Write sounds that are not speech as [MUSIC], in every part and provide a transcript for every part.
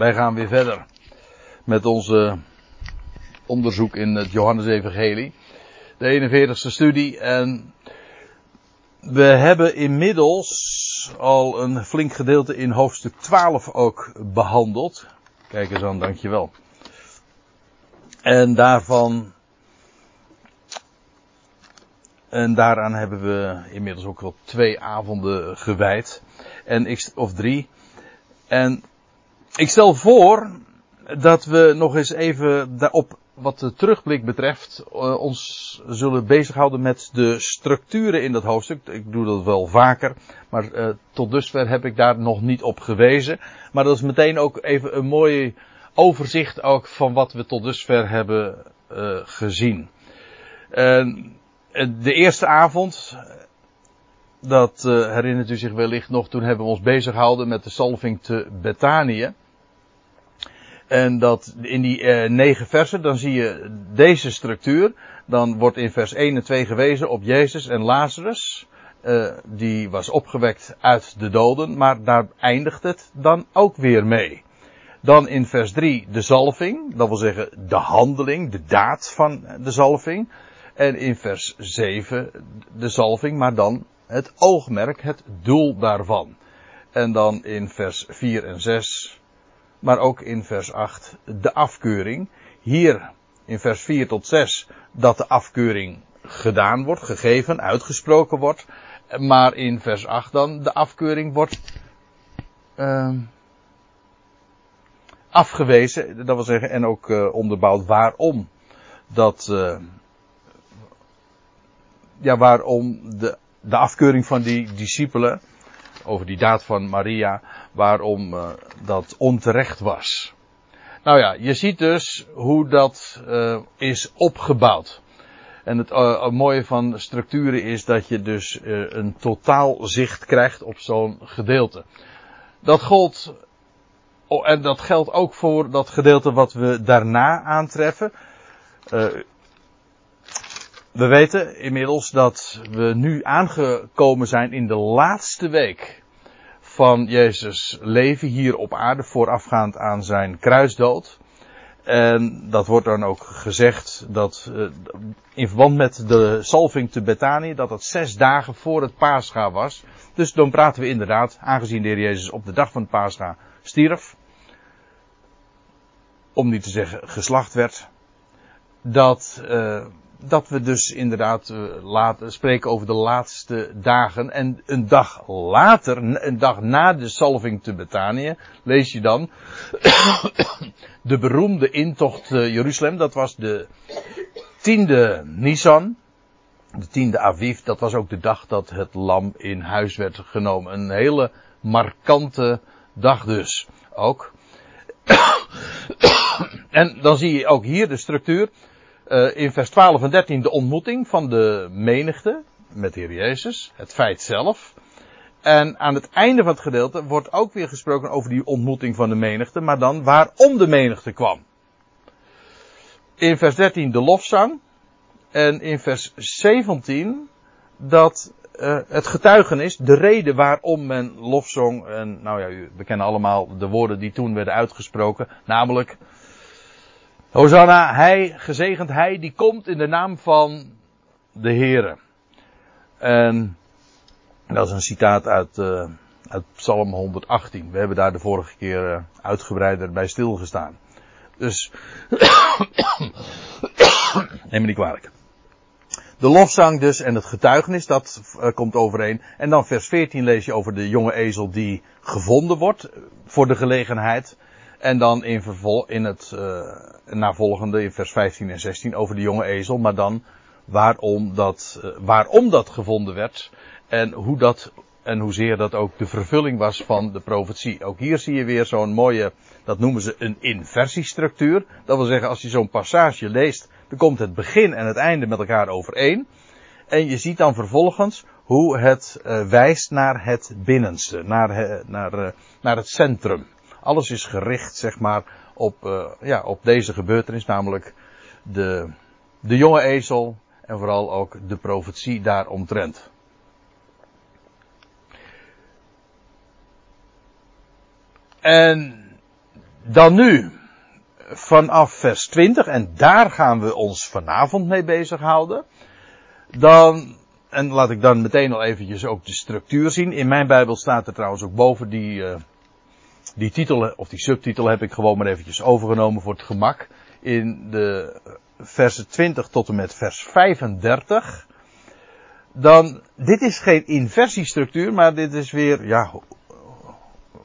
wij gaan weer verder met onze onderzoek in het Johannesevangelie. De 41ste studie en we hebben inmiddels al een flink gedeelte in hoofdstuk 12 ook behandeld. Kijk eens aan, dankjewel. En daarvan en daaraan hebben we inmiddels ook wel twee avonden gewijd. En ik, of drie. En ik stel voor dat we nog eens even daarop wat de terugblik betreft uh, ons zullen bezighouden met de structuren in dat hoofdstuk. Ik doe dat wel vaker, maar uh, tot dusver heb ik daar nog niet op gewezen. Maar dat is meteen ook even een mooi overzicht ook van wat we tot dusver hebben uh, gezien. de eerste avond, dat herinnert u zich wellicht nog, toen hebben we ons bezig gehouden met de salving te Betanië. En dat in die uh, negen versen, dan zie je deze structuur. Dan wordt in vers 1 en 2 gewezen op Jezus en Lazarus. Uh, die was opgewekt uit de doden, maar daar eindigt het dan ook weer mee. Dan in vers 3 de zalving, dat wil zeggen de handeling, de daad van de zalving. En in vers 7 de zalving, maar dan het oogmerk, het doel daarvan. En dan in vers 4 en 6 maar ook in vers 8 de afkeuring. Hier in vers 4 tot 6 dat de afkeuring gedaan wordt, gegeven, uitgesproken wordt. Maar in vers 8 dan de afkeuring wordt uh, afgewezen. Dat wil zeggen, en ook uh, onderbouwd waarom. Dat, uh, ja, waarom de, de afkeuring van die discipelen over die daad van Maria, waarom uh, dat onterecht was. Nou ja, je ziet dus hoe dat uh, is opgebouwd. En het uh, mooie van structuren is dat je dus een totaal zicht krijgt op zo'n gedeelte. Dat gold, oh, en dat geldt ook voor dat gedeelte wat we daarna aantreffen. We weten inmiddels dat we nu aangekomen zijn in de laatste week van Jezus leven hier op aarde voorafgaand aan zijn kruisdood. En dat wordt dan ook gezegd dat uh, in verband met de salving te Bethanië, dat dat zes dagen voor het paascha was. Dus dan praten we inderdaad, aangezien de Heer Jezus op de dag van het paascha stierf, om niet te zeggen geslacht werd, dat uh, dat we dus inderdaad uh, laten, spreken over de laatste dagen. En een dag later, een dag na de salving te Betanië, lees je dan [COUGHS] de beroemde intocht uh, Jeruzalem. Dat was de tiende Nisan. De tiende Aviv, dat was ook de dag dat het lam in huis werd genomen. Een hele markante dag dus ook. [COUGHS] en dan zie je ook hier de structuur uh, in vers 12 en 13 de ontmoeting van de menigte met de Heer Jezus, het feit zelf. En aan het einde van het gedeelte wordt ook weer gesproken over die ontmoeting van de menigte, maar dan waarom de menigte kwam. In vers 13 de lofzang. En in vers 17 dat uh, het getuigenis, de reden waarom men lofzong. En nou ja, we kennen allemaal de woorden die toen werden uitgesproken. Namelijk, Hosanna, hij, gezegend hij, die komt in de naam van de Heere. En dat is een citaat uit, uh, uit Psalm 118. We hebben daar de vorige keer uh, uitgebreider bij stilgestaan. Dus, [COUGHS] neem me niet kwalijk. De lofzang dus en het getuigenis, dat uh, komt overeen. En dan vers 14 lees je over de jonge ezel die gevonden wordt voor de gelegenheid. En dan in, in het uh, navolgende in vers 15 en 16 over de jonge ezel, maar dan waarom dat, uh, waarom dat gevonden werd en hoe dat en hoezeer dat ook de vervulling was van de profetie. Ook hier zie je weer zo'n mooie, dat noemen ze een inversiestructuur. Dat wil zeggen, als je zo'n passage leest, dan komt het begin en het einde met elkaar overeen. En je ziet dan vervolgens hoe het uh, wijst naar het binnenste, naar, naar, naar het centrum. Alles is gericht, zeg maar, op, uh, ja, op deze gebeurtenis, namelijk de, de jonge ezel en vooral ook de profetie daaromtrent. En Dan nu, vanaf vers 20, en daar gaan we ons vanavond mee bezighouden. Dan, en laat ik dan meteen al eventjes ook de structuur zien. In mijn Bijbel staat er trouwens ook boven die, uh, die titel, of die subtitel heb ik gewoon maar eventjes overgenomen voor het gemak. In de versen 20 tot en met vers 35. Dan, dit is geen inversiestructuur, maar dit is weer, ja,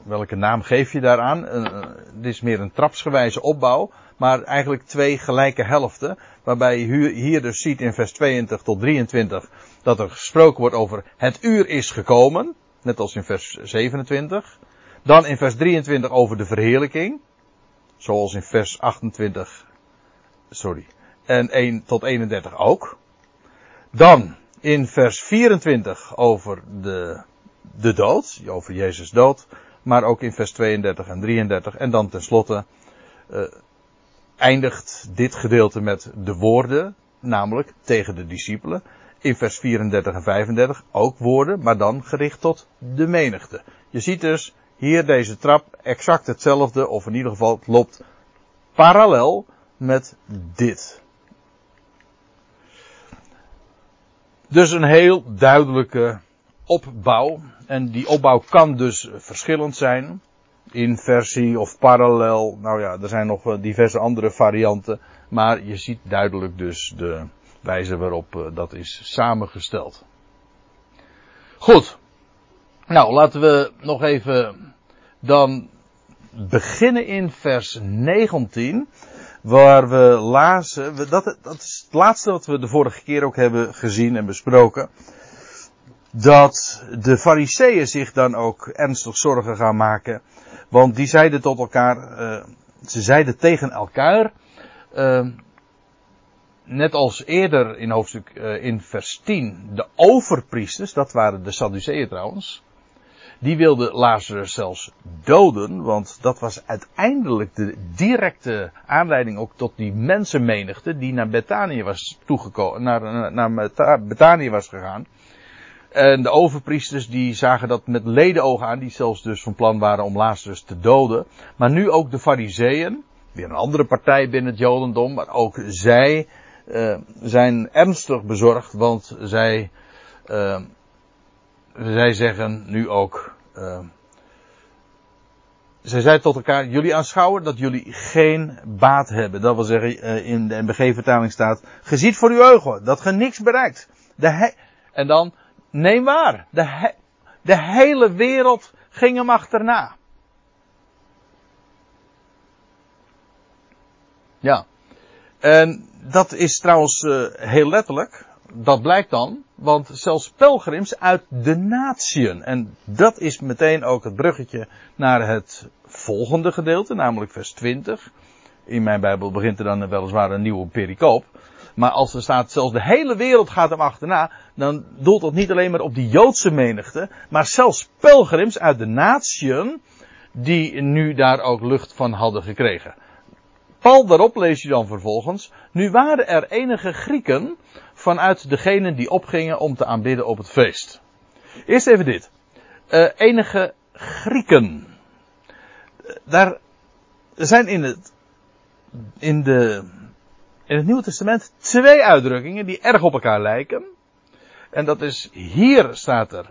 welke naam geef je daaraan? Uh, dit is meer een trapsgewijze opbouw, maar eigenlijk twee gelijke helften. Waarbij je hier dus ziet in vers 22 tot 23 dat er gesproken wordt over het uur is gekomen. Net als in vers 27. Dan in vers 23 over de verheerlijking. Zoals in vers 28. Sorry. En 1 tot 31 ook. Dan in vers 24 over de, de dood. Over Jezus dood maar ook in vers 32 en 33. En dan tenslotte uh, eindigt dit gedeelte met de woorden, namelijk tegen de discipelen. In vers 34 en 35 ook woorden, maar dan gericht tot de menigte. Je ziet dus hier deze trap exact hetzelfde, of in ieder geval het loopt parallel met dit. Dus een heel duidelijke opbouw. En die opbouw kan dus verschillend zijn. Inversie of parallel. Nou ja, er zijn nog diverse andere varianten. Maar je ziet duidelijk dus de wijze waarop eh, dat is samengesteld. Goed. Nou, laten we nog even dan beginnen in vers 19. Waar we lazen, dat, dat is het laatste wat we de vorige keer ook hebben gezien en besproken dat de fariseeën zich dan ook ernstig zorgen gaan maken. Want die zeiden tot elkaar, uh, ze zeiden tegen elkaar, uh, net als eerder in hoofdstuk uh, in vers 10, de overpriesters, dat waren de Sadduceeën trouwens, die wilden Lazarus zelfs doden, want dat was uiteindelijk de directe aanleiding ook tot die mensenmenigte die naar Betanië was toegekomen, naar, naar was gegaan. En de overpriesters die zagen dat met ledenogen aan, die zelfs dus van plan waren om Lazarus te doden. Maar nu ook de fariseeën, weer een andere partij binnen het jodendom, maar ook zij uh, zijn ernstig bezorgd, want zij, uh, zij zeggen nu ook, uh, zij zeiden tot elkaar, jullie aanschouwen dat jullie geen baat hebben. Dat wil zeggen, in de MBG-vertaling staat, geziet voor uw ogen, dat ge niks bereikt. De en dan, Neem waar, de, de hele wereld ging hem achterna. Ja. En dat is trouwens uh, heel letterlijk. Dat blijkt dan. Want zelfs pelgrims uit de natieën. En dat is meteen ook het bruggetje naar het volgende gedeelte. Namelijk vers 20. In mijn Bijbel begint er dan weliswaar een nieuwe pericoop. Maar als er staat, zelfs de hele wereld gaat hem achterna, dan doelt dat niet alleen maar op die Joodse menigte, maar zelfs pelgrims uit de natieën, die nu daar ook lucht van hadden gekregen. Paul daarop lees je dan vervolgens, nu waren er enige Grieken vanuit degenen die opgingen om te aanbidden op het feest. Eerst even dit. Uh, enige Grieken. Daar zijn in het, in de in het Nieuwe Testament twee uitdrukkingen die erg op elkaar lijken. En dat is, hier staat er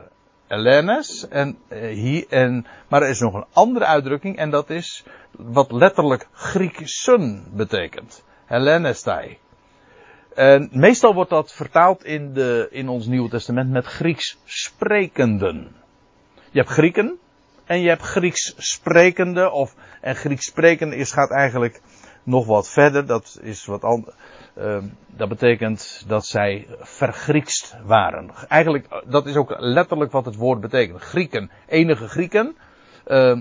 Hellenes, en, uh, hier, en, maar er is nog een andere uitdrukking en dat is wat letterlijk Grieksen betekent. Hellenestai. En meestal wordt dat vertaald in, de, in ons Nieuwe Testament met Grieks sprekenden. Je hebt Grieken en je hebt Grieks sprekende, of, en Grieks sprekende is, gaat eigenlijk nog wat verder. Dat is wat anders. Uh, dat betekent dat zij vergriekst waren. Eigenlijk, dat is ook letterlijk wat het woord betekent. Grieken, enige Grieken. Uh,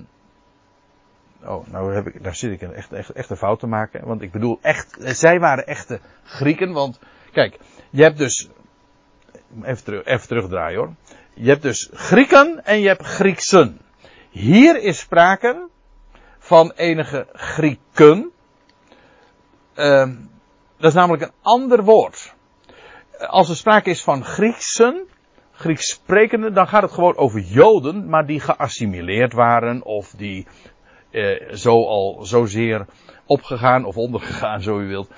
oh, nou heb ik, daar zit ik een echt, echt, echt een fout te maken. Want ik bedoel, echt, zij waren echte Grieken. Want, kijk, je hebt dus, even, terug, even terugdraaien hoor. Je hebt dus Grieken en je hebt Grieksen. Hier is sprake van enige Grieken. Uh, dat is namelijk een ander woord. Als er sprake is van Grieksen, Grieks sprekenden, dan gaat het gewoon over Joden, maar die geassimileerd waren of die eh, zo al zozeer opgegaan of ondergegaan, zo u wilt,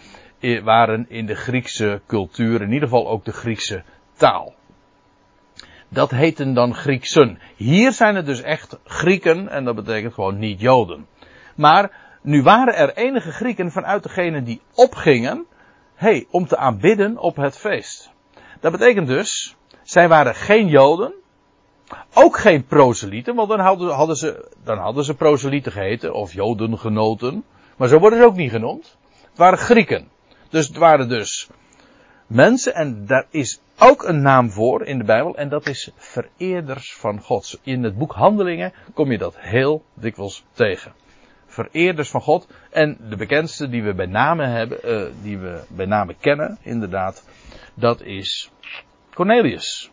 waren in de Griekse cultuur, in ieder geval ook de Griekse taal. Dat heten dan Grieksen. Hier zijn het dus echt Grieken en dat betekent gewoon niet Joden. Maar nu waren er enige Grieken vanuit degenen die opgingen, hey, om te aanbidden op het feest. Dat betekent dus, zij waren geen Joden, ook geen proselieten, want dan hadden, hadden, ze, dan hadden ze proselieten geheten, of Jodengenoten, maar zo worden ze ook niet genoemd. Het waren Grieken. Dus het waren dus mensen, en daar is ook een naam voor in de Bijbel, en dat is vereerders van God. In het boek Handelingen kom je dat heel dikwijls tegen. Vereerders van God. En de bekendste die we bij name hebben, uh, die we bij name kennen, inderdaad, dat is Cornelius.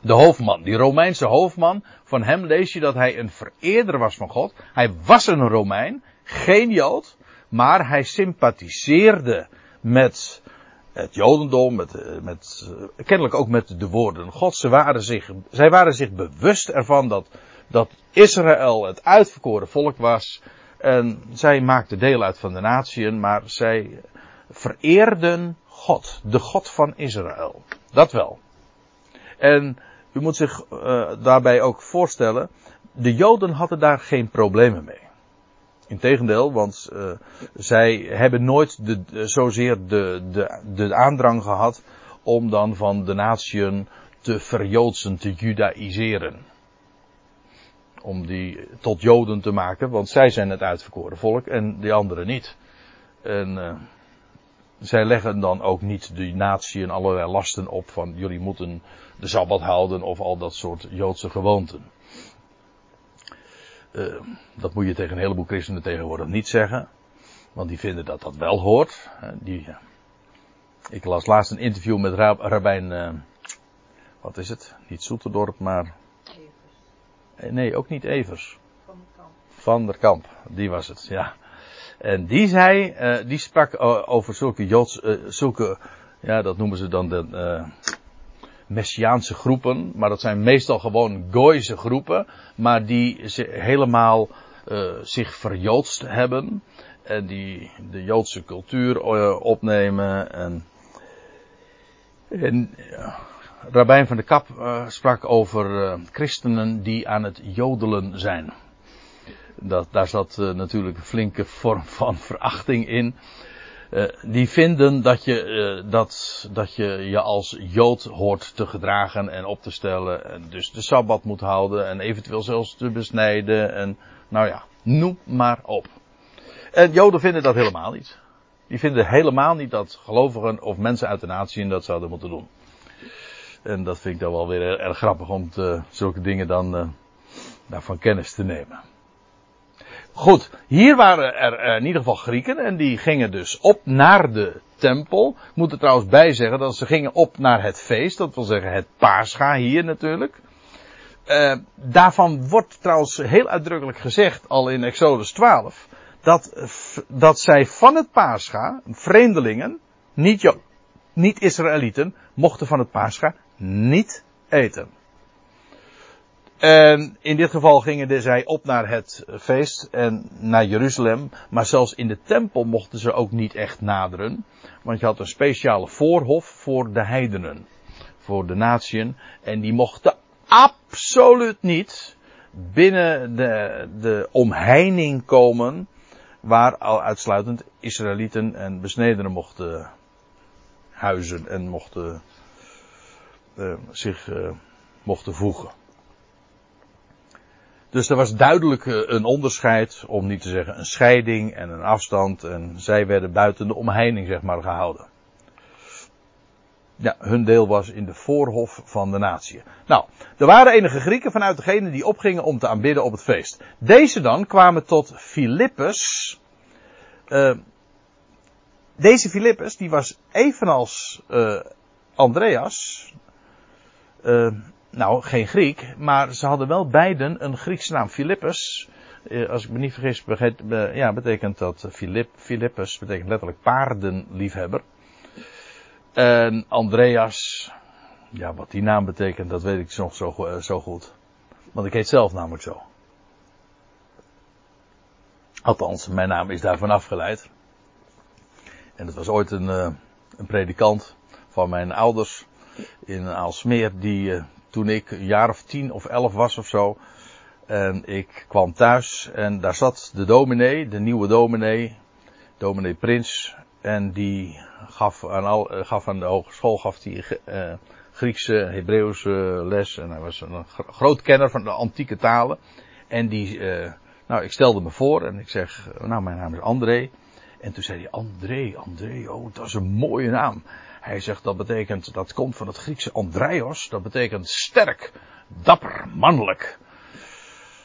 De hoofdman, die Romeinse hoofdman, van hem lees je dat hij een vereerder was van God. Hij was een Romein, geen Jood, maar hij sympathiseerde met het Jodendom, met, eh, met, eh, kennelijk ook met de woorden God. Ze waren zich, zij waren zich bewust ervan dat, dat Israël het uitverkoren volk was. En zij maakten deel uit van de natieën, maar zij vereerden God, de God van Israël. Dat wel. En u moet zich uh, daarbij ook voorstellen, de Joden hadden daar geen problemen mee. Integendeel, want uh, zij hebben nooit de, zozeer de, de, de aandrang gehad om dan van de natieën te verjoodsen, te judaïseren. Om die tot Joden te maken, want zij zijn het uitverkoren volk en die anderen niet. En uh, zij leggen dan ook niet de natieën allerlei lasten op van jullie moeten de Sabbat houden of al dat soort Joodse gewoonten. Uh, dat moet je tegen een heleboel christenen tegenwoordig niet zeggen. Want die vinden dat dat wel hoort. Uh, die, uh, ik las laatst een interview met Rab Rabijn. wat is het? Niet Soeterdorp, maar. Evers. Nee, ook niet Evers. Van der Kamp. Van der Kamp, die was het, ja. En die zei, die sprak over zulke Joods, zulke, ja, dat noemen ze dan de Messiaanse groepen, maar dat zijn meestal gewoon Gooise groepen, maar die helemaal uh, zich verjoodst hebben en die de Joodse cultuur uh, opnemen. En, en uh, Rabijn van de Kap sprak over christenen die aan het jodelen zijn. Dat, daar zat natuurlijk een flinke vorm van [LAUGHS] verachting in. Uh, die vinden dat je, uh, dat, dat je je als Jood hoort te gedragen en op te stellen. En dus de Sabbat moet houden en eventueel zelfs te besnijden. En nou ja, noem maar op. En Joden vinden dat helemaal niet. Die vinden helemaal niet dat gelovigen of mensen uit de natie dat zouden moeten doen. En dat vind ik dan wel weer erg grappig om zulke dingen dan daarvan kennis te nemen. Goed, hier waren er in ieder geval Grieken en die gingen dus op naar de tempel. Ik moet er trouwens bij zeggen dat ze gingen op naar het feest, dat wil zeggen het Pascha hier natuurlijk. Uh, daarvan wordt trouwens heel uitdrukkelijk gezegd, al in Exodus 12, dat, dat zij van het Pascha, vreemdelingen, niet, niet Israëlieten, mochten van het Pascha niet eten. En in dit geval gingen zij op naar het feest en naar Jeruzalem. Maar zelfs in de tempel mochten ze ook niet echt naderen. Want je had een speciale voorhof voor de heidenen. Voor de natieën. En die mochten absoluut niet binnen de, de omheining komen. Waar al uitsluitend Israëlieten en besnedenen mochten huizen en mochten uh, zich uh, mochten voegen. Dus er was duidelijk eh, een onderscheid, om niet te zeggen een scheiding en een afstand. En zij werden buiten de omheining, zeg maar, gehouden. Ja, hun deel was in de voorhof van de natie. Nou, er waren enige Grieken vanuit degene die opgingen om te aanbidden op het feest. Deze dan kwamen tot Filippus. Uh, deze Filippus, die was evenals uh, Andreas. Nou, geen Griek, maar ze hadden wel beiden een Griekse naam. Philippus, eh, als ik me niet vergis, ja, betekent dat Philipp, Philippus betekent letterlijk paardenliefhebber. En Andreas, ja, wat die naam betekent, dat weet ik nog zo, eh, zo goed. Want ik heet zelf namelijk zo. Althans, mijn naam is daarvan afgeleid. En het was ooit een, een predikant van mijn ouders in Aalsmeer, die toen ik een jaar of tien of elf was of zo, en ik kwam thuis en daar zat de dominee, de nieuwe dominee, dominee Prins, en die gaf aan, al, uh, gaf aan de hogeschool gaf die, Griekse, Hebreeuwse les. En hij was een groot kenner van de antieke talen. En die, uh, nou, ik stelde me voor en ik zeg, nou, mijn naam is André. En toen zei hij, André, André, oh, dat is een mooie naam. Hij zegt, dat betekent, dat komt van het Griekse Andreios. Dat betekent sterk, dapper, mannelijk.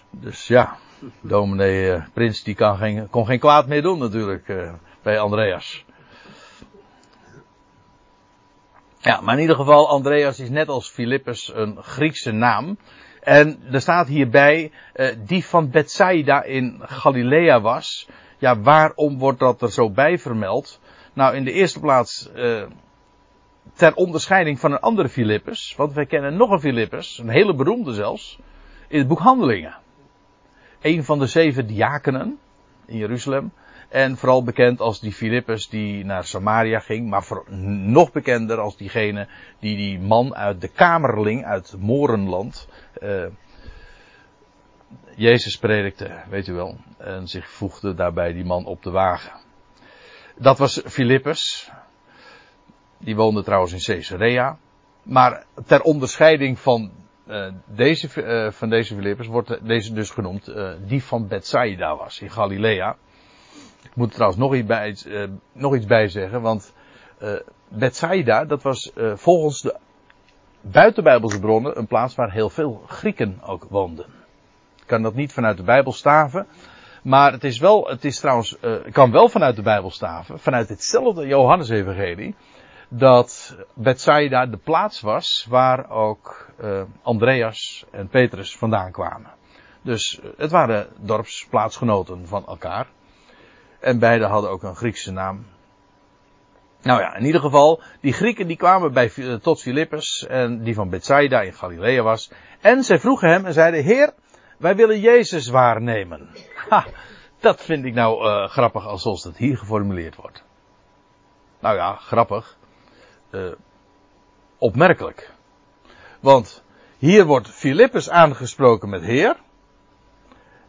Dus ja, dominee uh, Prins, die kan geen, kon geen kwaad meer doen natuurlijk, uh, bij Andreas. Ja, maar in ieder geval, Andreas is net als Filippus een Griekse naam. En er staat hierbij, uh, die van Bethsaida in Galilea was. Ja, waarom wordt dat er zo bij vermeld? Nou, in de eerste plaats, ter onderscheiding van een andere Filippus. Want wij kennen nog een Filippus, een hele beroemde zelfs, in het boek Handelingen. Een van de zeven diakenen in Jeruzalem. En vooral bekend als die Filippus die naar Samaria ging. Maar voor, nog bekender als diegene die die man uit de Kamerling uit Morenland. Uh, Jezus predikte, weet u wel. En zich voegde daarbij die man op de wagen. Dat was Filippus. Die woonde trouwens in Caesarea. Maar ter onderscheiding van uh, deze, uh, van deze Filippus wordt deze dus genoemd uh, die van Bethsaida was in Galilea. Ik moet er trouwens nog iets bij, nog iets bij zeggen, want Bethsaida, dat was volgens de buitenbijbelse bronnen een plaats waar heel veel Grieken ook woonden. Ik kan dat niet vanuit de Bijbel staven, maar het is wel, het is trouwens, kan wel vanuit de Bijbel staven, vanuit hetzelfde Johannes-evangelie, dat Bethsaida de plaats was waar ook Andreas en Petrus vandaan kwamen. Dus het waren dorpsplaatsgenoten van elkaar. En beide hadden ook een Griekse naam. Nou ja, in ieder geval, die Grieken die kwamen bij, tot Filippus, en die van Bethsaida in Galilea was. En zij vroegen hem en zeiden, Heer, wij willen Jezus waarnemen. [LAUGHS] Ha, dat vind ik nou grappig als zoals dat hier geformuleerd wordt. Nou ja, grappig. Uh, opmerkelijk. Want hier wordt Filippus aangesproken met Heer.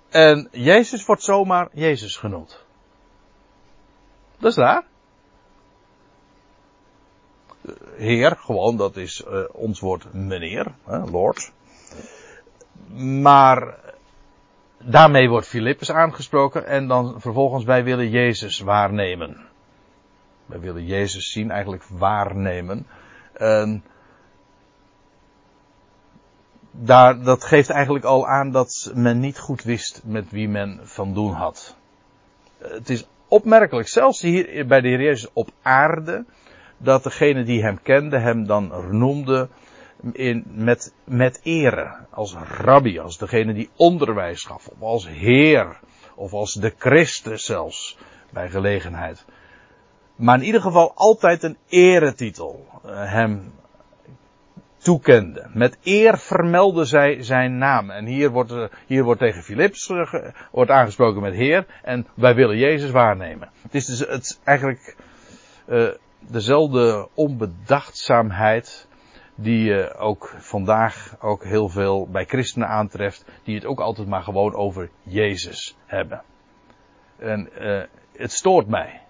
En Jezus wordt zomaar Jezus genoemd. Dat is raar. Heer, gewoon, dat is uh, ons woord meneer, hè, Lord. Maar daarmee wordt Filippus aangesproken en dan vervolgens wij willen Jezus waarnemen. Wij willen Jezus zien, eigenlijk waarnemen. En daar, dat geeft eigenlijk al aan dat men niet goed wist met wie men van doen had. Het is opmerkelijk, zelfs hier bij de Heer Jezus op aarde, dat degene die hem kende hem dan noemde in, met, met ere, als rabbi, als degene die onderwijs gaf, of als Heer, of als de Christus zelfs, bij gelegenheid. Maar in ieder geval altijd een eretitel uh, hem toekende. Met eer vermeldde zij zijn naam. En hier wordt, eh, hier wordt tegen Philips uh, wordt aangesproken met Heer. En wij willen Jezus waarnemen. Het is dus het, eigenlijk dezelfde onbedachtzaamheid die je ook vandaag ook heel veel bij christenen aantreft. Die het ook altijd maar gewoon over Jezus hebben. En het stoort mij.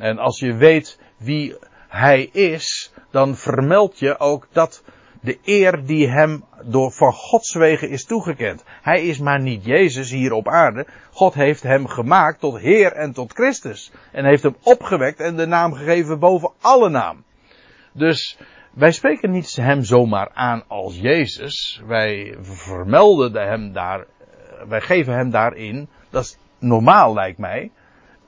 En als je weet wie hij is, dan vermeld je ook dat de eer die hem door van Gods wegen is toegekend. Hij is maar niet Jezus hier op aarde. God heeft hem gemaakt tot Heer en tot Christus. En heeft hem opgewekt en de naam gegeven boven alle naam. Dus wij spreken niet hem zomaar aan als Jezus. Wij vermelden hem daar, wij geven hem daarin, dat is normaal lijkt mij,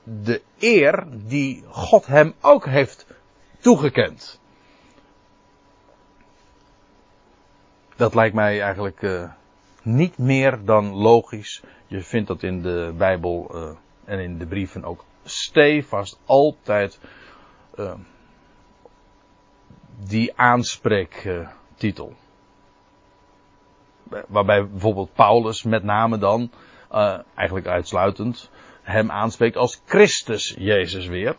de eer die God hem ook heeft toegekend. Dat lijkt mij eigenlijk uh, niet meer dan logisch. Je vindt dat in de Bijbel uh, en in de brieven ook stevast altijd uh, die aanspreektitel. Waarbij bijvoorbeeld Paulus met name dan eigenlijk uitsluitend, hem aanspreekt als Christus Jezus weer.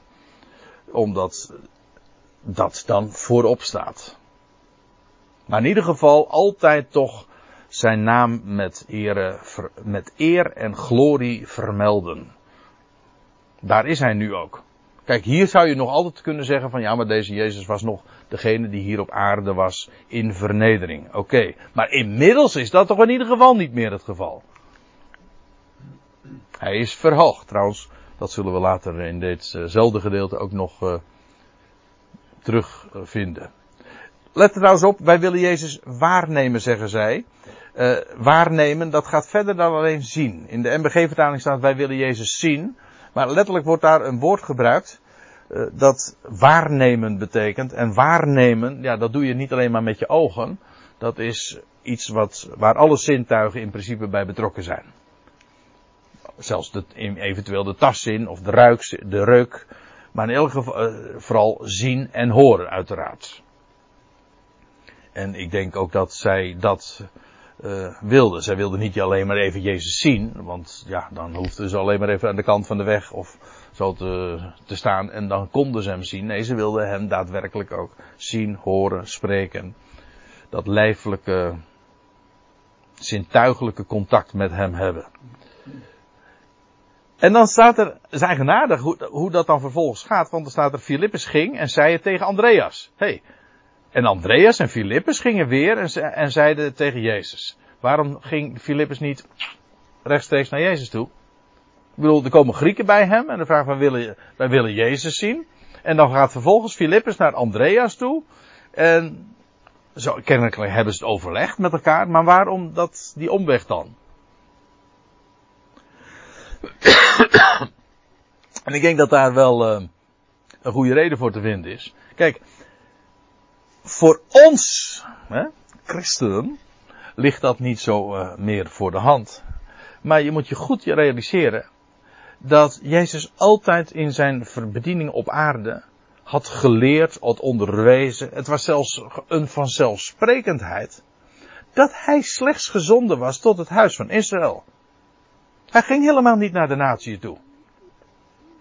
Omdat dat dan voorop staat. Maar in ieder geval altijd toch zijn naam met, ere, met eer en glorie vermelden. Daar is hij nu ook. Kijk, hier zou je nog altijd kunnen zeggen van ja, maar deze Jezus was nog degene die hier op aarde was in vernedering. Oké, maar inmiddels is dat toch in ieder geval niet meer het geval. Hij is verhoogd. Trouwens, dat zullen we later in ditzelfde gedeelte ook nog uh, terugvinden. Let er trouwens op, wij willen Jezus waarnemen, zeggen zij. Uh, waarnemen, dat gaat verder dan alleen zien. In de MBG-vertaling staat wij willen Jezus zien. Maar letterlijk wordt daar een woord gebruikt uh, dat waarnemen betekent. En waarnemen, ja, dat doe je niet alleen maar met je ogen. Dat is iets wat, waar alle zintuigen in principe bij betrokken zijn. Zelfs de, eventueel de tastzin of de, ruik, de reuk. Maar in elk geval uh, vooral zien en horen uiteraard. En ik denk ook dat zij dat uh, wilde. Zij wilde niet alleen maar even Jezus zien, want ja, dan hoefden ze alleen maar even aan de kant van de weg of zo te, te staan en dan konden ze hem zien. Nee, ze wilden hem daadwerkelijk ook zien, horen, spreken. Dat lijfelijke, zintuigelijke contact met hem hebben. En dan staat er, het is hoe, hoe dat dan vervolgens gaat, want er staat er Filippus ging en zei het tegen Andreas. hey, en Andreas en Filippus gingen weer en, en zeiden tegen Jezus. Waarom ging Filippus niet rechtstreeks naar Jezus toe? Ik bedoel, er komen Grieken bij hem en de vraag wij willen, wij willen Jezus zien. En dan gaat vervolgens Filippus naar Andreas toe. En zo, kennelijk hebben ze het overlegd met elkaar, maar waarom dat, die omweg dan? [COUGHS] en ik denk dat daar wel uh, een goede reden voor te vinden is. Kijk, voor ons, hè, christenen, ligt dat niet zo uh, meer voor de hand. Maar je moet je goed realiseren dat Jezus altijd in zijn bediening op aarde had geleerd, had onderwezen. Het was zelfs een vanzelfsprekendheid dat hij slechts gezonden was tot het huis van Israël. Hij ging helemaal niet naar de natie toe.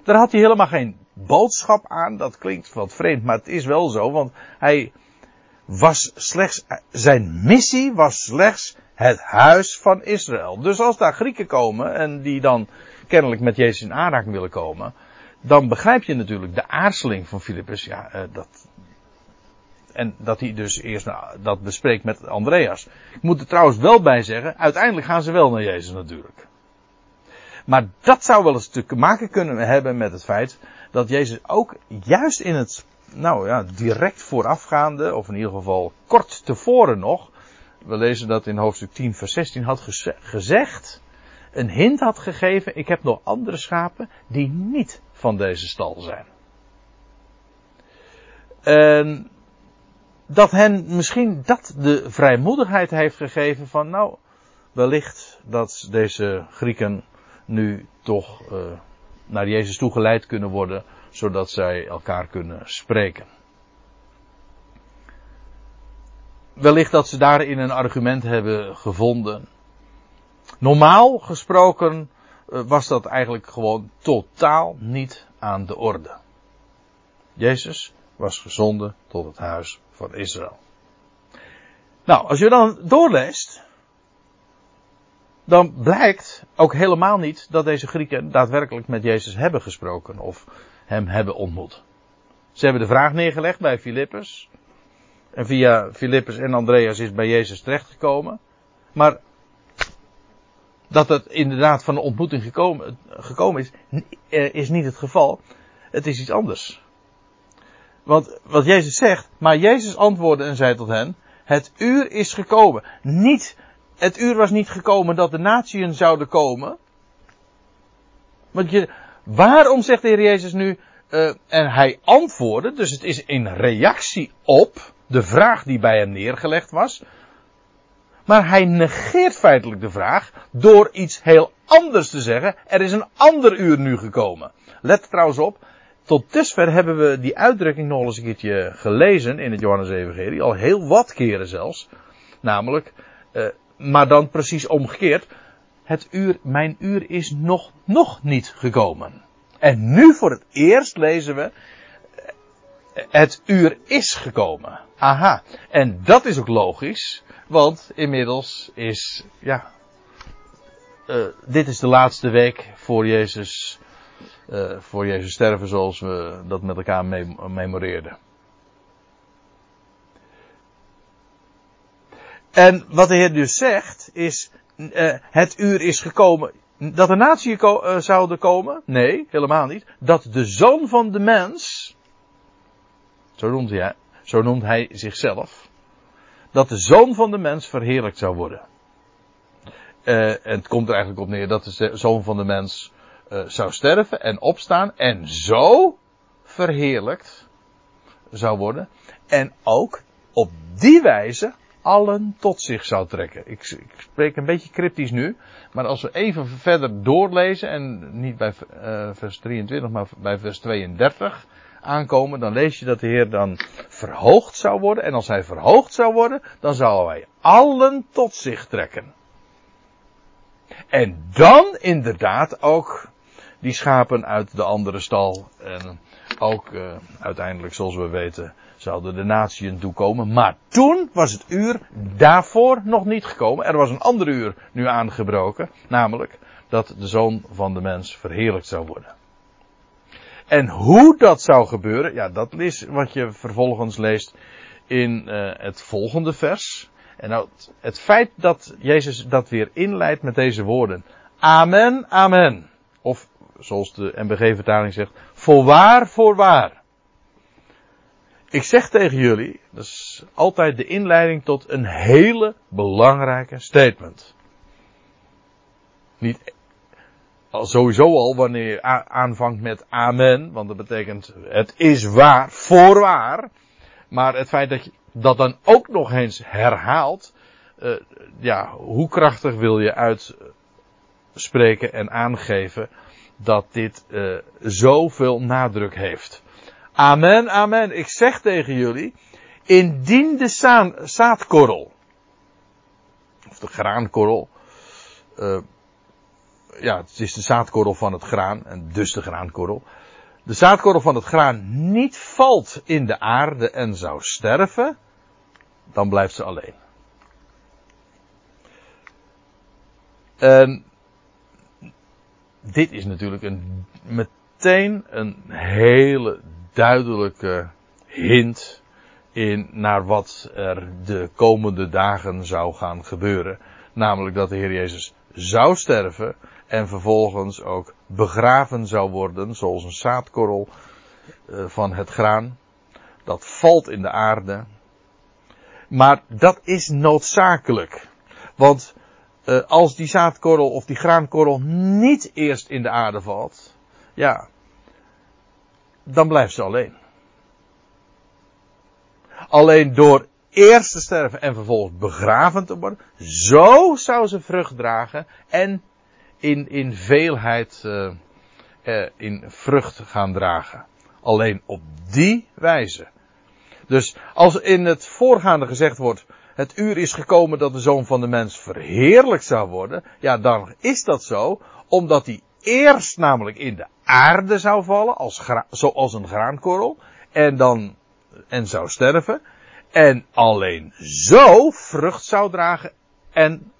Daar had hij helemaal geen boodschap aan. Dat klinkt wat vreemd, maar het is wel zo, want hij was slechts, zijn missie was slechts het huis van Israël. Dus als daar Grieken komen en die dan kennelijk met Jezus in aanraking willen komen, dan begrijp je natuurlijk de aarzeling van Filippus. Ja, uh, dat, en dat hij dus eerst nou, dat bespreekt met Andreas. Ik moet er trouwens wel bij zeggen, uiteindelijk gaan ze wel naar Jezus natuurlijk. Maar dat zou wel eens te maken kunnen hebben met het feit dat Jezus ook juist in het nou ja, direct voorafgaande, of in ieder geval kort tevoren nog, we lezen dat in hoofdstuk 10, vers 16, had gezegd, een hint had gegeven, ik heb nog andere schapen die niet van deze stal zijn. En dat hen misschien dat de vrijmoedigheid heeft gegeven van, nou, wellicht dat deze Grieken nu toch uh, naar Jezus toegeleid kunnen worden zodat zij elkaar kunnen spreken. Wellicht dat ze daarin een argument hebben gevonden. Normaal gesproken eh, was dat eigenlijk gewoon totaal niet aan de orde. Jezus was gezonden tot het huis van Israël. Nou, als je dan doorleest, dan blijkt ook helemaal niet dat deze Grieken daadwerkelijk met Jezus hebben gesproken of hem hebben ontmoet. Ze hebben de vraag neergelegd bij Filippus. En via Filippus en Andreas is bij Jezus terechtgekomen. Maar dat het inderdaad van de ontmoeting gekomen, gekomen is, eh, is niet het geval. Het is iets anders. Want wat Jezus zegt, maar Jezus antwoordde en zei tot hen, het uur is gekomen. Niet, het uur was niet gekomen dat de natieën zouden komen. Want je, Waarom zegt de Heer Jezus nu, uh, en hij antwoordde, dus het is in reactie op de vraag die bij hem neergelegd was. Maar hij negeert feitelijk de vraag door iets heel anders te zeggen. Er is een ander uur nu gekomen. Let trouwens op, tot dusver hebben we die uitdrukking nog eens een keertje gelezen in het Johannes Evangelie, al heel wat keren zelfs. Namelijk, uh, maar dan precies omgekeerd. het uur, mijn uur is nog, nog niet gekomen. En nu voor het eerst lezen we, het uur is gekomen. Aha. En dat is ook logisch, want inmiddels is, ja, uh, dit is de laatste week voor Jezus, uh, voor Jezus sterven zoals we dat met elkaar memoreerden. En wat de Heer dus zegt is, uh, het uur is gekomen. Dat de natie ko uh, zouden komen? Nee, helemaal niet. Dat de zoon van de mens, zo noemt hij, zichzelf, dat de zoon van de mens verheerlijkt zou worden. Uh, en het komt er eigenlijk op neer dat de zoon van de mens zou sterven en opstaan en zo verheerlijkt zou worden. En ook op die wijze allen tot zich zou trekken. Ik, ik, spreek een beetje cryptisch nu, maar als we even verder doorlezen en niet bij uh, vers 23, maar bij vers 32 aankomen, dan lees je dat de Heer dan verhoogd zou worden. En als hij verhoogd zou worden, dan zou hij allen tot zich trekken. En dan inderdaad ook die schapen uit de andere stal. En ook uh, uiteindelijk, zoals we weten, zouden de natieën toekomen. Maar toen was het uur daarvoor nog niet gekomen. Er was een ander uur nu aangebroken. Namelijk dat de zoon van de mens verheerlijkt zou worden. En hoe dat zou gebeuren, ja, dat is wat je vervolgens leest in uh, het volgende vers. En nou, het feit dat Jezus dat weer inleidt met deze woorden. Amen, amen. Of zoals de MBG-vertaling zegt, voorwaar, voorwaar. Ik zeg tegen jullie, dat is altijd de inleiding tot een hele belangrijke statement. Niet sowieso al wanneer je aanvangt met amen, want dat betekent het is waar, voorwaar. Maar het feit dat je dat dan ook nog eens herhaalt, uh, ja, hoe krachtig wil je uitspreken en aangeven dat dit uh, zoveel nadruk heeft. Amen, amen. Ik zeg tegen jullie, indien de zaadkorrel, of de graankorrel, uh, ja, het is de zaadkorrel van het graan, en dus de graankorrel. De zaadkorrel van het graan niet valt in de aarde en zou sterven, dan blijft ze alleen. En dit is natuurlijk een, meteen een hele duidelijke hint in naar wat er de komende dagen zou gaan gebeuren. Namelijk dat de Heer Jezus zou sterven en vervolgens ook begraven zou worden, zoals een zaadkorrel eh, van het graan. Dat valt in de aarde. Maar dat is noodzakelijk. Want uh, als die zaadkorrel of die graankorrel niet eerst in de aarde valt, ja, dan blijft ze alleen. Alleen door eerst te sterven en vervolgens begraven te worden, zo zou ze vrucht dragen en in, in veelheid uh, uh, in vrucht gaan dragen. Alleen op die wijze. Dus als in het voorgaande gezegd wordt, het uur is gekomen dat de zoon van de mens verheerlijk zou worden, ja dan is dat zo, omdat hij eerst namelijk in de aarde zou vallen, als zoals een graankorrel, en dan, en zou sterven, en alleen zo vrucht zou dragen en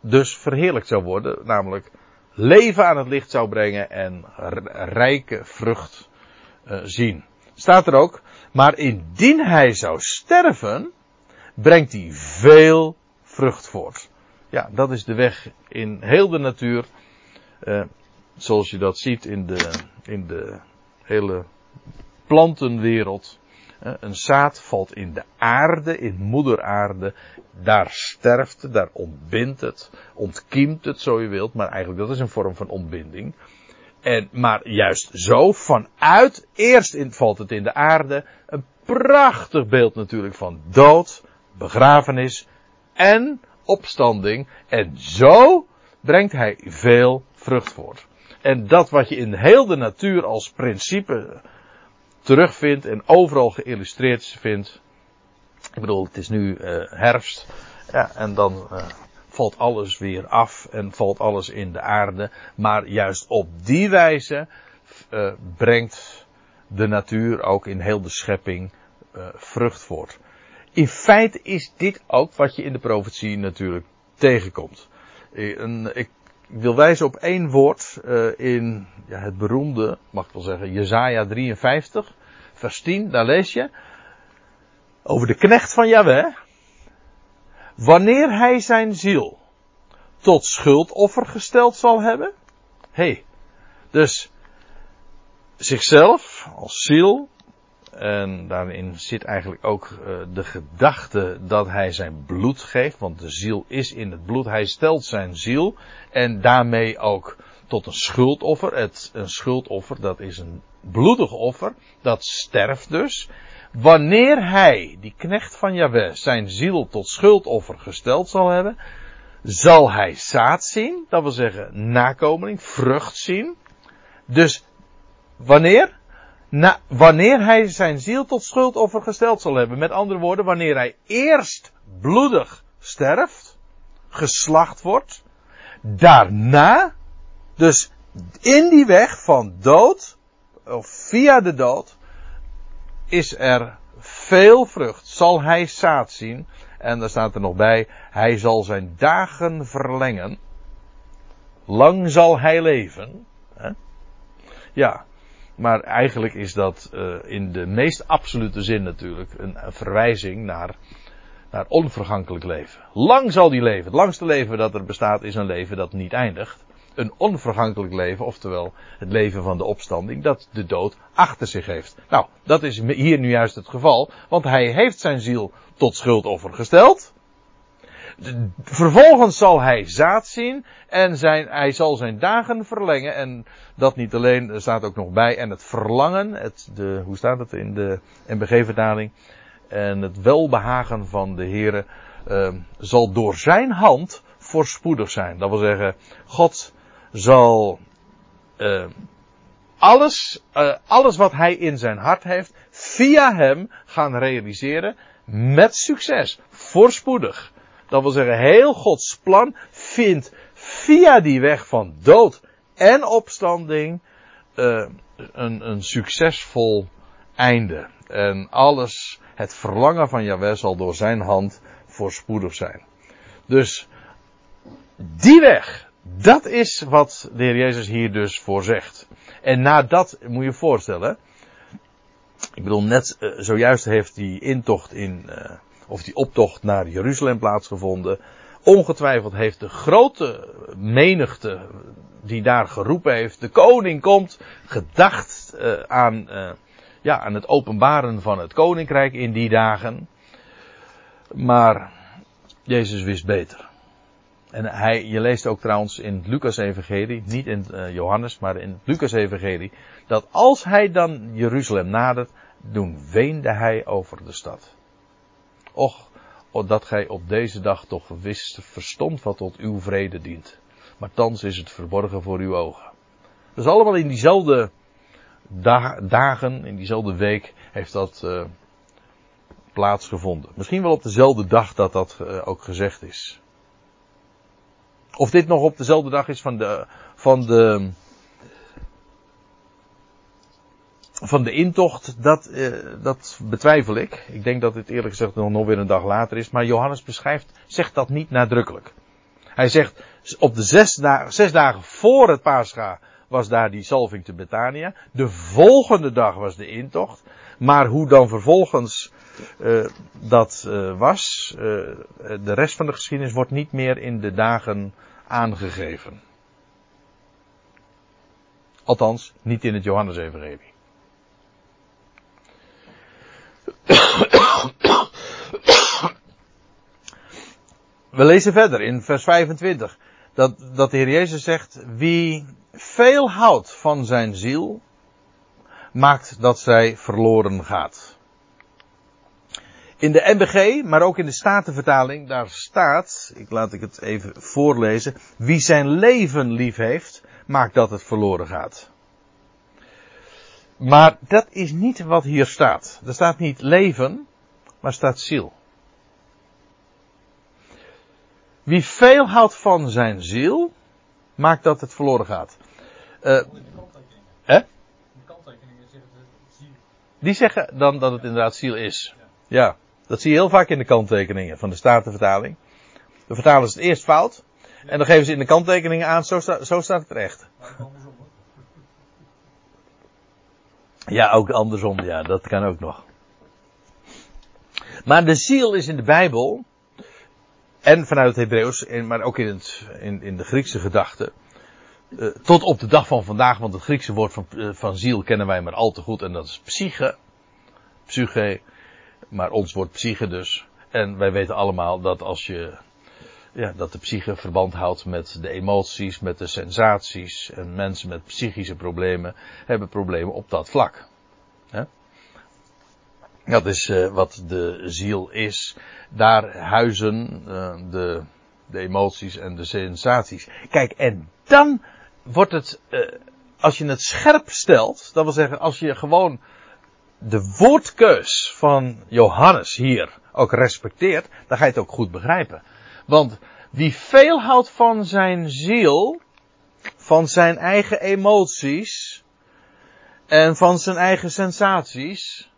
dus verheerlijkt zou worden, namelijk leven aan het licht zou brengen en rijke vrucht uh, zien. Staat er ook, maar indien hij zou sterven, brengt hij veel vrucht voort. Ja, dat is de weg in heel de natuur. Uh, zoals je dat ziet in de, in de hele plantenwereld. Uh, een zaad valt in de aarde, in moederaarde. Daar sterft het, daar ontbindt het, ontkiemt het zo je wilt. Maar eigenlijk dat is een vorm van ontbinding. En, maar juist zo, vanuit, eerst in, valt het in de aarde. Een prachtig beeld natuurlijk van dood, begrafenis en opstanding. En zo brengt hij veel vrucht voort. En dat wat je in heel de natuur als principe terugvindt en overal geïllustreerd vindt. Ik bedoel, het is nu uh, herfst. Ja, en dan uh, valt alles weer af en valt alles in de aarde. Maar juist op die wijze uh, brengt de natuur ook in heel de schepping vrucht voort. In feite is dit ook wat je in de profetie natuurlijk tegenkomt. ik wil wijzen op één woord uh, in ja, het beroemde, mag ik wel zeggen, Jezaja 53, vers 10. Daar lees je over de knecht van Yahweh. Wanneer hij zijn ziel tot schuldoffer gesteld zal hebben. Hey, dus zichzelf als ziel. En daarin zit eigenlijk ook uh, de gedachte dat hij zijn bloed geeft, want de ziel is in het bloed. Hij stelt zijn ziel en daarmee ook tot een schuldoffer. Het, een schuldoffer, dat is een bloedig offer, dat sterft dus. Wanneer hij, die knecht van Jahweh, zijn ziel tot schuldoffer gesteld zal hebben, zal hij zaad zien, dat wil zeggen nakomeling, vrucht zien. Dus wanneer? Na, wanneer hij zijn ziel tot schuldoffer gesteld zal hebben. Met andere woorden, wanneer hij eerst bloedig sterft, geslacht wordt, daarna, dus in die weg van dood, of via de dood, is er veel vrucht. Zal hij zaad zien. En daar staat er nog bij, hij zal zijn dagen verlengen. Lang zal hij leven. Ja, maar eigenlijk is dat uh, in de meest absolute zin natuurlijk een, een verwijzing naar, naar onvergankelijk leven. Lang zal die leven. Het langste leven dat er bestaat is een leven dat niet eindigt een onvergankelijk leven, oftewel het leven van de opstanding, dat de dood achter zich heeft. Nou, dat is hier nu juist het geval, want hij heeft zijn ziel tot schuldoffer gesteld. Vervolgens zal hij zaad zien en zijn, hij zal zijn dagen verlengen. En dat niet alleen, er staat ook nog bij. En het verlangen, het, de, hoe staat het in de MBG-vertaling? En het welbehagen van de Heere uh, zal door zijn hand voorspoedig zijn. Dat wil zeggen, God zal uh, alles, uh, alles wat hij in zijn hart heeft, via hem gaan realiseren met succes. Voorspoedig. Dat wil zeggen, heel Gods plan vindt via die weg van dood en opstanding uh, een, een succesvol einde. En alles, het verlangen van Jahweh zal door zijn hand voorspoedig zijn. Dus die weg, dat is wat de Heer Jezus hier dus voor zegt. En na dat moet je voorstellen. Ik bedoel, net uh, zojuist heeft die intocht in, uh, of die optocht naar Jeruzalem plaatsgevonden. Ongetwijfeld heeft de grote menigte die daar geroepen heeft, de koning komt, gedacht uh, aan, ja, aan het openbaren van het koninkrijk in die dagen. Maar Jezus wist beter. En hij, je leest ook trouwens in het Lucas-evangelie, niet in uh, Johannes, maar in het Lucas-evangelie, dat als hij dan Jeruzalem nadert, toen weende hij over de stad. Och, dat gij op deze dag toch wist, verstond wat tot uw vrede dient. Maar thans is het verborgen voor uw ogen. Dus allemaal in diezelfde da dagen, in diezelfde week, heeft dat uh, plaatsgevonden. Misschien wel op dezelfde dag dat dat uh, ook gezegd is. Of dit nog op dezelfde dag is van de, van de, van de intocht, dat, eh, dat betwijfel ik. Ik denk dat het eerlijk gezegd nog weer een dag later is. Maar Johannes beschrijft, zegt dat niet nadrukkelijk. Hij zegt, op de zes dagen, zes dagen voor het paascha was daar die salving te Betania. De volgende dag was de intocht. Maar hoe dan vervolgens uh, dat uh, was, de rest van de geschiedenis wordt niet meer in de dagen aangegeven. Althans, niet in het Johannesevangelie. We lezen verder in vers 25 dat, dat de Heer Jezus zegt, wie veel houdt van zijn ziel, maakt dat zij verloren gaat. In de MBG, maar ook in de Statenvertaling, daar staat, ik laat ik het even voorlezen, wie zijn leven lief heeft, maakt dat het verloren gaat. Maar dat is niet wat hier staat. Er staat niet leven, maar staat ziel. Wie veel houdt van zijn ziel, maakt dat het verloren gaat. Uh. Hè? Die zeggen dan dat het inderdaad ziel is. Ja, dat zie je heel vaak in de kanttekeningen van de Statenvertaling. Vertalen ze het eerst fout. En dan geven ze in de kanttekeningen aan, zo, zo staat het recht. Ja, ook andersom, ja, dat kan ook nog. Maar de ziel is in de Bijbel, en vanuit het Hebreeuws, maar ook in, het, in, in de Griekse gedachte, uh, tot op de dag van vandaag, want het Griekse woord van, uh, van ziel kennen wij maar al te goed, en dat is psyche. Psyche, maar ons woord psyche dus. En wij weten allemaal dat als je ja, dat de psyche verband houdt met de emoties, met de sensaties. En mensen met psychische problemen hebben problemen op dat vlak. Dat is uh, wat de ziel is. Daar huizen uh, de, de emoties en de sensaties. Kijk, en dan wordt het, uh, als je het scherp stelt, dat wil zeggen, als je gewoon de woordkeus van Johannes hier ook respecteert, dan ga je het ook goed begrijpen. Want wie veel houdt van zijn ziel, van zijn eigen emoties en van zijn eigen sensaties,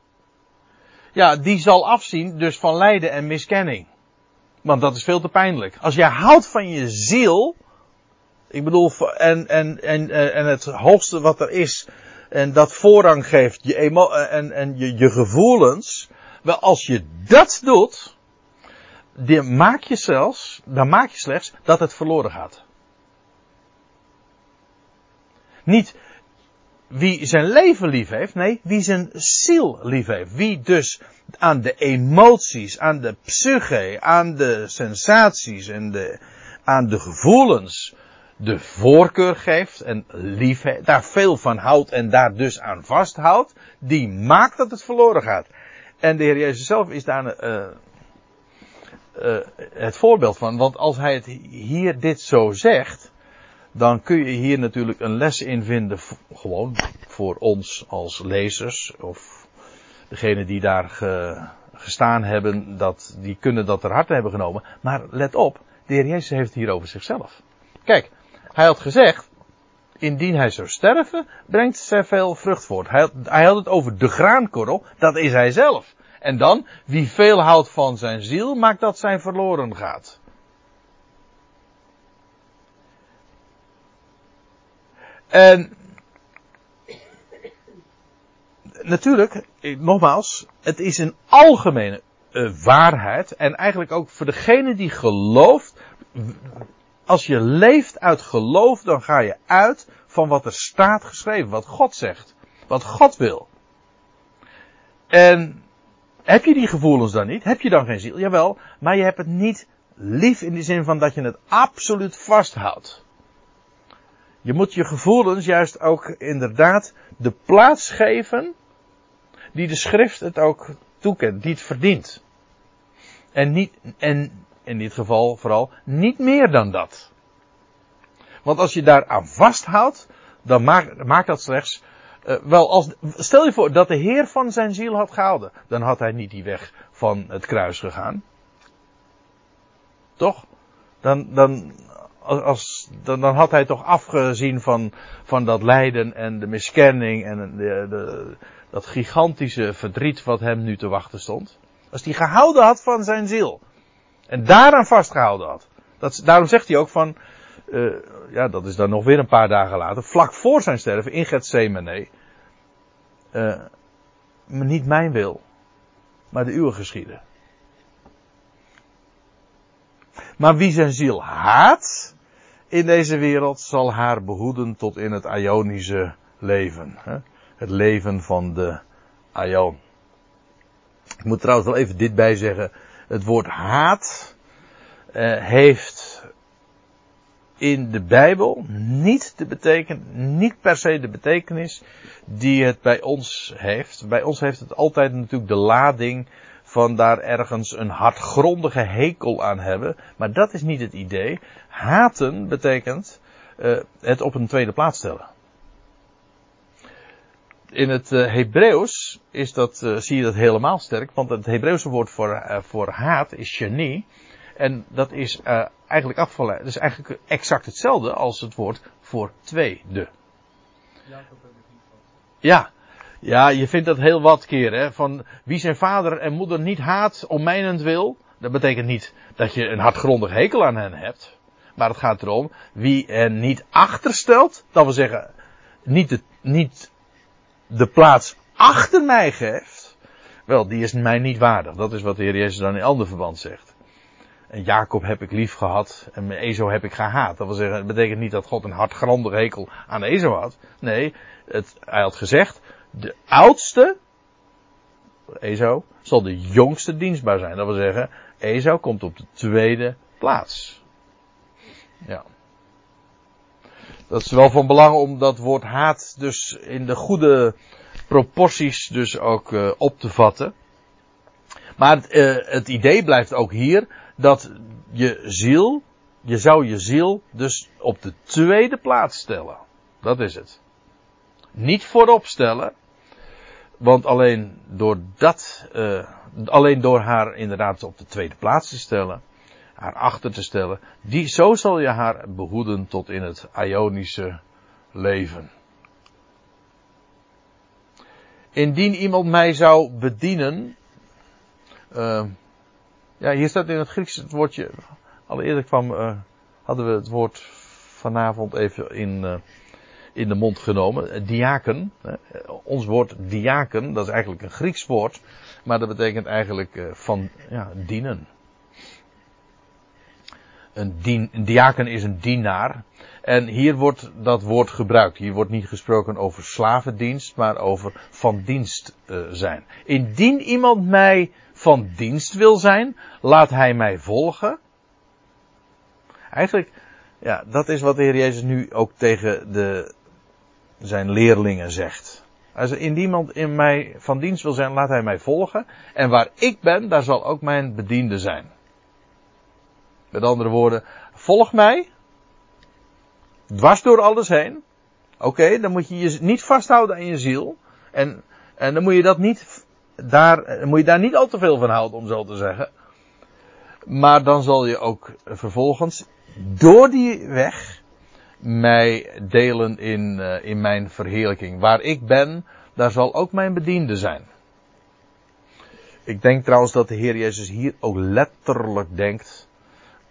ja, die zal afzien dus van lijden en miskenning. Want dat is veel te pijnlijk. Als jij houdt van je ziel, ik bedoel, en, en, en, en het hoogste wat er is, en dat voorrang geeft, je emo en, en je, je gevoelens, wel als je dat doet, die maak je zelfs, dan maak je slechts dat het verloren gaat. Niet wie zijn leven lief heeft, nee, wie zijn ziel lief heeft. Wie dus aan de emoties, aan de psyche, aan de sensaties en de, aan de gevoelens de voorkeur geeft en lief daar veel van houdt en daar dus aan vasthoudt, die maakt dat het verloren gaat. En de Heer Jezus zelf is daar uh, uh, het voorbeeld van. Want als hij het hier dit zo zegt, dan kun je hier natuurlijk een les in vinden, gewoon voor ons als lezers, of degene die daar ge, gestaan hebben, dat, die kunnen dat ter harte hebben genomen. Maar let op, de Heer Jezus heeft het hier over zichzelf. Kijk, hij had gezegd, indien hij zou sterven, brengt zij veel vrucht voort. Hij hij had het over de graankorrel, dat is hij zelf. En dan, wie veel houdt van zijn ziel, maakt dat zijn verloren gaat. En natuurlijk, nogmaals, het is een algemene uh, waarheid. En eigenlijk ook voor degene die gelooft. Als je leeft uit geloof, dan ga je uit van wat er staat geschreven, wat God zegt, wat God wil. En heb je die gevoelens dan niet? Heb je dan geen ziel? Jawel, maar je hebt het niet lief in de zin van dat je het absoluut vasthoudt. Je moet je gevoelens juist ook inderdaad de plaats geven die de schrift het ook toekent, die het verdient. En niet, en in dit geval vooral, niet meer dan dat. Want als je daar aan vasthoudt, dan maakt, dat slechts uh, wel als, stel je voor dat de Heer van zijn ziel had gehouden. Dan had hij niet die weg van het kruis gegaan. Toch? Dan, dan, als, dan, dan had hij toch afgezien van, van dat lijden en de miskenning en de, de, dat gigantische verdriet wat hem nu te wachten stond. Als hij gehouden had van zijn ziel. En daaraan vastgehouden had. Dat, daarom zegt hij ook van, uh, ja, dat is dan nog weer een paar dagen later, vlak voor zijn sterven in Gethsemane. Uh, niet mijn wil, maar de uwe geschieden. Maar wie zijn ziel haat in deze wereld, zal haar behoeden tot in het Ionische leven. Hè? Het leven van de Ion. Ik moet trouwens wel even dit bij zeggen. Het woord haat uh, heeft in de Bijbel niet de beteken, niet per se de betekenis die het bij ons heeft. Bij ons heeft het altijd natuurlijk de lading van daar ergens een hardgrondige hekel aan hebben. Maar dat is niet het idee. Haten betekent uh, het op een tweede plaats stellen. In het uh, Hebreeuws is dat, uh, zie je dat helemaal sterk, want het Hebreeuwse woord voor, voor haat is genie. En dat is eigenlijk afvallen. Dat is eigenlijk exact hetzelfde als het woord voor tweede. Ja, ja, je vindt dat heel wat keer, hè. Van wie zijn vader en moeder niet haat om mijnentwil. Dat betekent niet dat je een hartgrondig hekel aan hen hebt. Maar het gaat erom, wie hen niet achterstelt. Dat wil zeggen, niet de, niet de plaats achter mij geeft. Wel, die is mij niet waardig. Dat is wat de Heer Jezus dan in ander verband zegt. Jacob heb ik lief gehad en Ezo heb ik gehaat. Dat wil zeggen, het betekent niet dat God een hartgrondig hekel aan Ezo had. Nee, het, hij had gezegd, de oudste, Ezo, zal de jongste dienstbaar zijn. Dat wil zeggen, Ezo komt op de tweede plaats. Ja. Dat is wel van belang om dat woord haat dus in de goede proporties dus ook uh, op te vatten. Maar het, uh, het idee blijft ook hier dat je ziel, je zou je ziel dus op de tweede plaats stellen. Dat is het. Niet voorop stellen, want alleen door dat, uh, alleen door haar inderdaad op de tweede plaats te stellen, haar achter te stellen, die, zo zal je haar behoeden tot in het Ionische leven. Indien iemand mij zou bedienen, uh, ja, hier staat in het Grieks het woordje, al eerder kwam, uh, hadden we het woord vanavond even in, uh, in de mond genomen. Diaken. Ons woord diaken, dat is eigenlijk een Grieks woord. Maar dat betekent eigenlijk van ja, dienen. Een, een diaken is een dienaar. En hier wordt dat woord gebruikt. Hier wordt niet gesproken over slavendienst, maar over van dienst uh, zijn. Indien iemand mij van dienst wil zijn, laat hij mij volgen. Eigenlijk, ja, dat is wat de Heer Jezus nu ook tegen de, zijn leerlingen zegt. Als er in iemand in mij van dienst wil zijn, laat hij mij volgen. En waar ik ben, daar zal ook mijn bediende zijn. Met andere woorden, volg mij. Dwars door alles heen. Oké, dan moet je je niet vasthouden aan je ziel. En, en dan moet je dat niet, daar, moet je daar niet al te veel van houden, om zo te zeggen. Maar dan zal je ook vervolgens door die weg mij delen in, uh, in mijn verheerlijking. Waar ik ben, daar zal ook mijn bediende zijn. Ik denk trouwens dat de Heer Jezus hier ook letterlijk denkt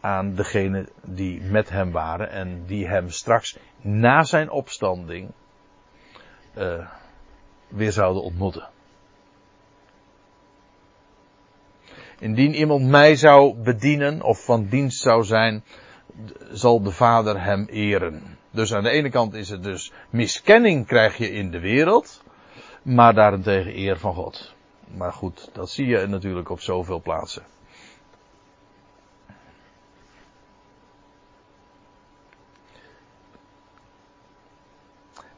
aan degenen die met hem waren en die hem straks na zijn opstanding uh, weer zouden ontmoeten. Indien iemand mij zou bedienen of van dienst zou zijn, zal de Vader hem eren. Dus aan de ene kant is het dus miskenning krijg je in de wereld, maar daarentegen eer van God. Maar goed, dat zie je natuurlijk op zoveel plaatsen.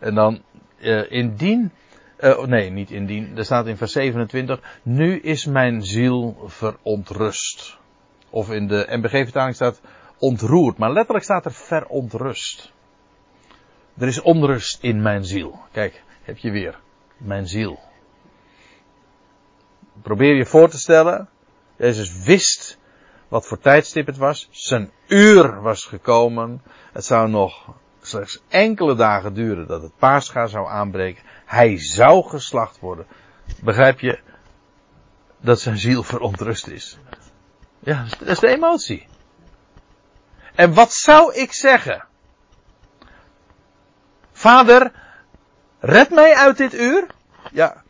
En dan, uh, indien, uh, nee, niet indien, er staat in vers 27, nu is mijn ziel verontrust. Of in de MBG-vertaling staat ontroerd, maar letterlijk staat er verontrust. Er is onrust in mijn ziel. Kijk, heb je weer. Mijn ziel. Probeer je voor te stellen. Jezus wist wat voor tijdstip het was. Zijn uur was gekomen. Het zou nog slechts enkele dagen duren dat het paascha zou aanbreken. Hij zou geslacht worden. Begrijp je dat zijn ziel verontrust is? Ja, dat is de emotie. En wat zou ik zeggen? Vader, red mij uit dit uur. Ja,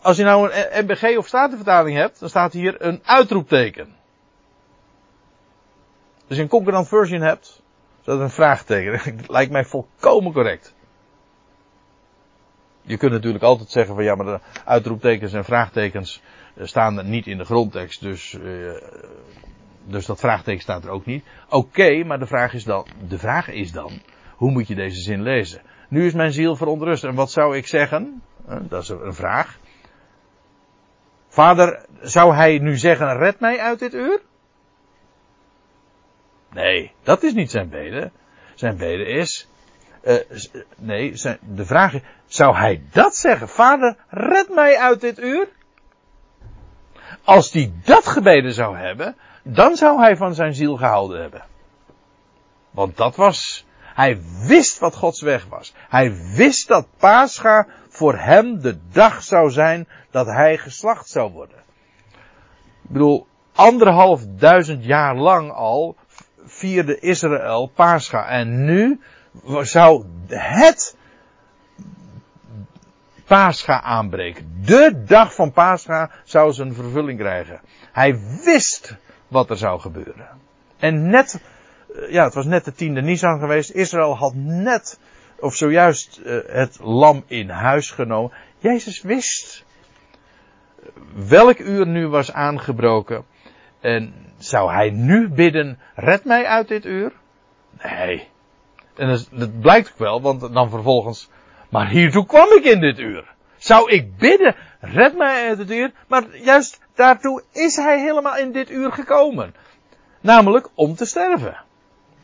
als je nou een MBG of Statenvertaling hebt, dan staat hier een uitroepteken. Als je een concurrent version hebt, staat een vraagteken. [LAUGHS] Lijkt mij volkomen correct. Je kunt natuurlijk altijd zeggen van ja, maar de uitroeptekens en vraagtekens staan niet in de grondtekst, dus, uh, dus dat vraagteken staat er ook niet. Oké, maar de vraag is dan, de vraag is dan, hoe moet je deze zin lezen? Nu is mijn ziel verontrust en wat zou ik zeggen? Dat is een vraag. Vader, zou hij nu zeggen, red mij uit dit uur? Nee, dat is niet zijn bede. Zijn bede is, uh, nee, de vraag is, zou hij dat zeggen? Vader, red mij uit dit uur? Als hij dat gebeden zou hebben, dan zou hij van zijn ziel gehouden hebben. Want dat was, hij wist wat Gods weg was. Hij wist dat Pascha voor hem de dag zou zijn dat hij geslacht zou worden. Ik bedoel, anderhalf duizend jaar lang al vierde Israël Pascha. En nu zou het Pascha aanbreken. De dag van Pascha zou zijn vervulling krijgen. Hij wist wat er zou gebeuren. En net, eh, ja, het was net de tiende Nisan geweest. Israël had net, of zojuist, uh, het lam in huis genomen. Jezus wist welk uur nu was aangebroken. En zou hij nu bidden, red mij uit dit uur? Nee. En dat, blijkt ook wel, want dan vervolgens, maar hiertoe kwam ik in dit uur. Zou ik bidden, red mij uit dit uur? Maar juist daartoe is hij helemaal in dit uur gekomen. Namelijk om te sterven.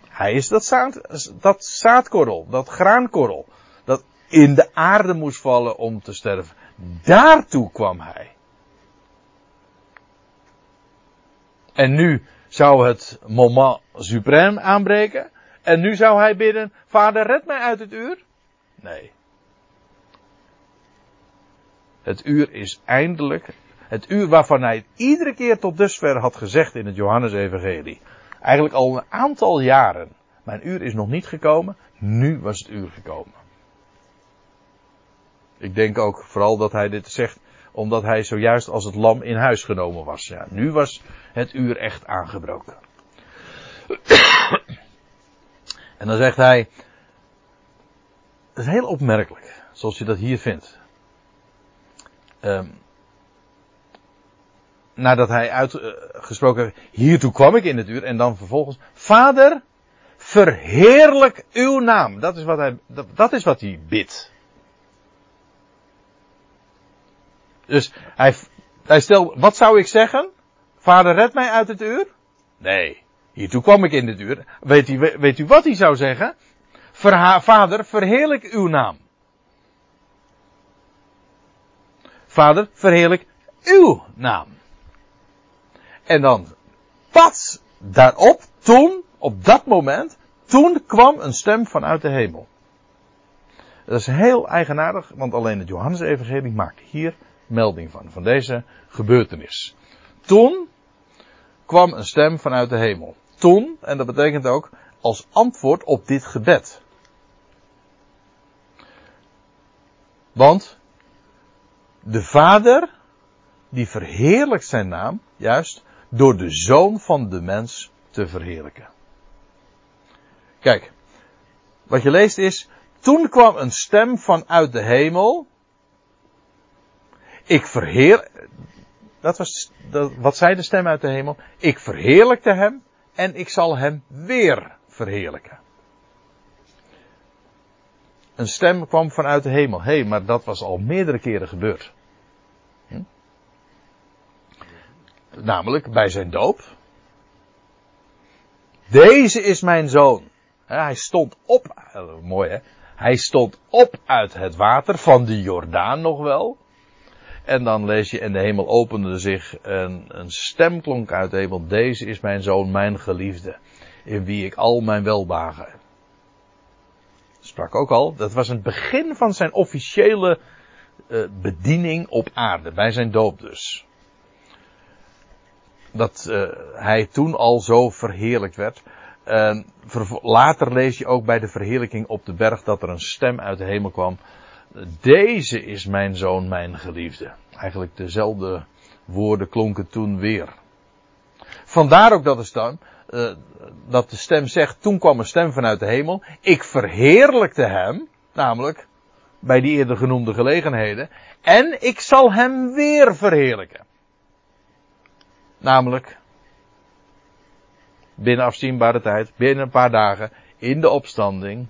Hij is dat, zaad, dat zaadkorrel, dat graankorrel, dat in de aarde moest vallen om te sterven. Daartoe kwam hij. En nu zou het moment suprême aanbreken. En nu zou hij bidden, vader red mij uit het uur. Nee. Het uur is eindelijk, het uur waarvan hij iedere keer tot dusver had gezegd in het Johannesevangelie. Eigenlijk al een aantal jaren. Mijn uur is nog niet gekomen, nu was het uur gekomen. Ik denk ook vooral dat hij dit zegt omdat hij zojuist als het lam in huis genomen was. Ja, nu was het uur echt aangebroken. [COUGHS] en dan zegt hij, het is heel opmerkelijk, zoals je dat hier vindt. Um, nadat hij uitgesproken heeft, hiertoe kwam ik in het uur, en dan vervolgens, Vader, verheerlijk uw naam. Dat is wat hij, dat, dat is wat hij bidt. Dus hij, hij stelt, wat zou ik zeggen? Vader, red mij uit het uur? Nee, hiertoe kwam ik in dit uur. Weet u, weet u wat hij zou zeggen? Vader, verheerlijk uw naam. Vader, verheerlijk uw naam. En dan, pas daarop, toen, op dat moment, toen kwam een stem vanuit de hemel. Dat is heel eigenaardig, want alleen het Johannes-evangelie maakt hier melding van, van deze gebeurtenis. Toen kwam een stem vanuit de hemel. Toen, en dat betekent ook als antwoord op dit gebed. Want de Vader, die verheerlijkt zijn naam, juist door de Zoon van de mens te verheerlijken. Kijk, wat je leest is, toen kwam een stem vanuit de hemel, ik verheer, dat was, dat, wat zei de stem uit de hemel? Ik verheerlijkte hem en ik zal hem weer verheerlijken. Een stem kwam vanuit de hemel. Hé, maar dat was al meerdere keren gebeurd. Hm? Namelijk bij zijn doop. Deze is mijn zoon. Hij stond op, mooi hè. Hij stond op uit het water van de Jordaan nog wel. En dan lees je, en de hemel opende zich en een stem klonk uit de hemel. Deze is mijn zoon, mijn geliefde, in wie ik al mijn welbagen. Sprak ook al, dat was het begin van zijn officiële uh, bediening op aarde, bij zijn doop dus. Dat uh, hij toen al zo verheerlijkt werd. Later lees je ook bij de verheerlijking op de berg dat er een stem uit de hemel kwam deze is mijn zoon, mijn geliefde. Eigenlijk dezelfde woorden klonken toen weer. Vandaar ook dat de stem, uh, dat de stem zegt, toen kwam een stem vanuit de hemel. Ik verheerlijkte hem, namelijk bij die eerder genoemde gelegenheden. En ik zal hem weer verheerlijken. Namelijk binnen afzienbare tijd, binnen een paar dagen, in de opstanding,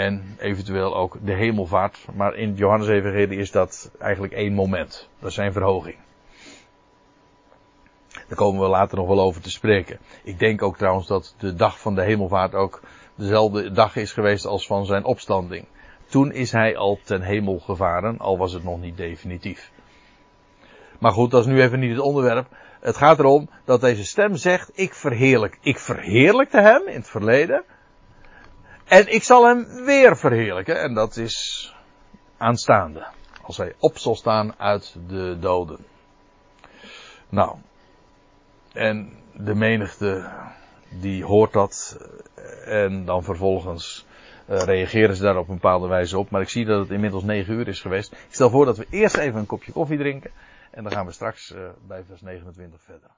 en eventueel ook de hemelvaart. Maar in Johannes Evangelie is dat eigenlijk één moment. Dat is zijn verhoging. Daar komen we later nog wel over te spreken. Ik denk ook trouwens dat de dag van de hemelvaart ook dezelfde dag is geweest als van zijn opstanding. Toen is hij al ten hemel gevaren, al was het nog niet definitief. Maar goed, dat is nu even niet het onderwerp. Het gaat erom dat deze stem zegt, ik verheerlijk. Ik verheerlijkte hem in het verleden. En ik zal hem weer verheerlijken. En dat is aanstaande. Als hij op zal staan uit de doden. Nou. En de menigte die hoort dat. En dan vervolgens uh, reageren ze daar op een bepaalde wijze op. Maar ik zie dat het inmiddels 9 uur is geweest. Ik stel voor dat we eerst even een kopje koffie drinken. En dan gaan we straks uh, bij vers 29 verder.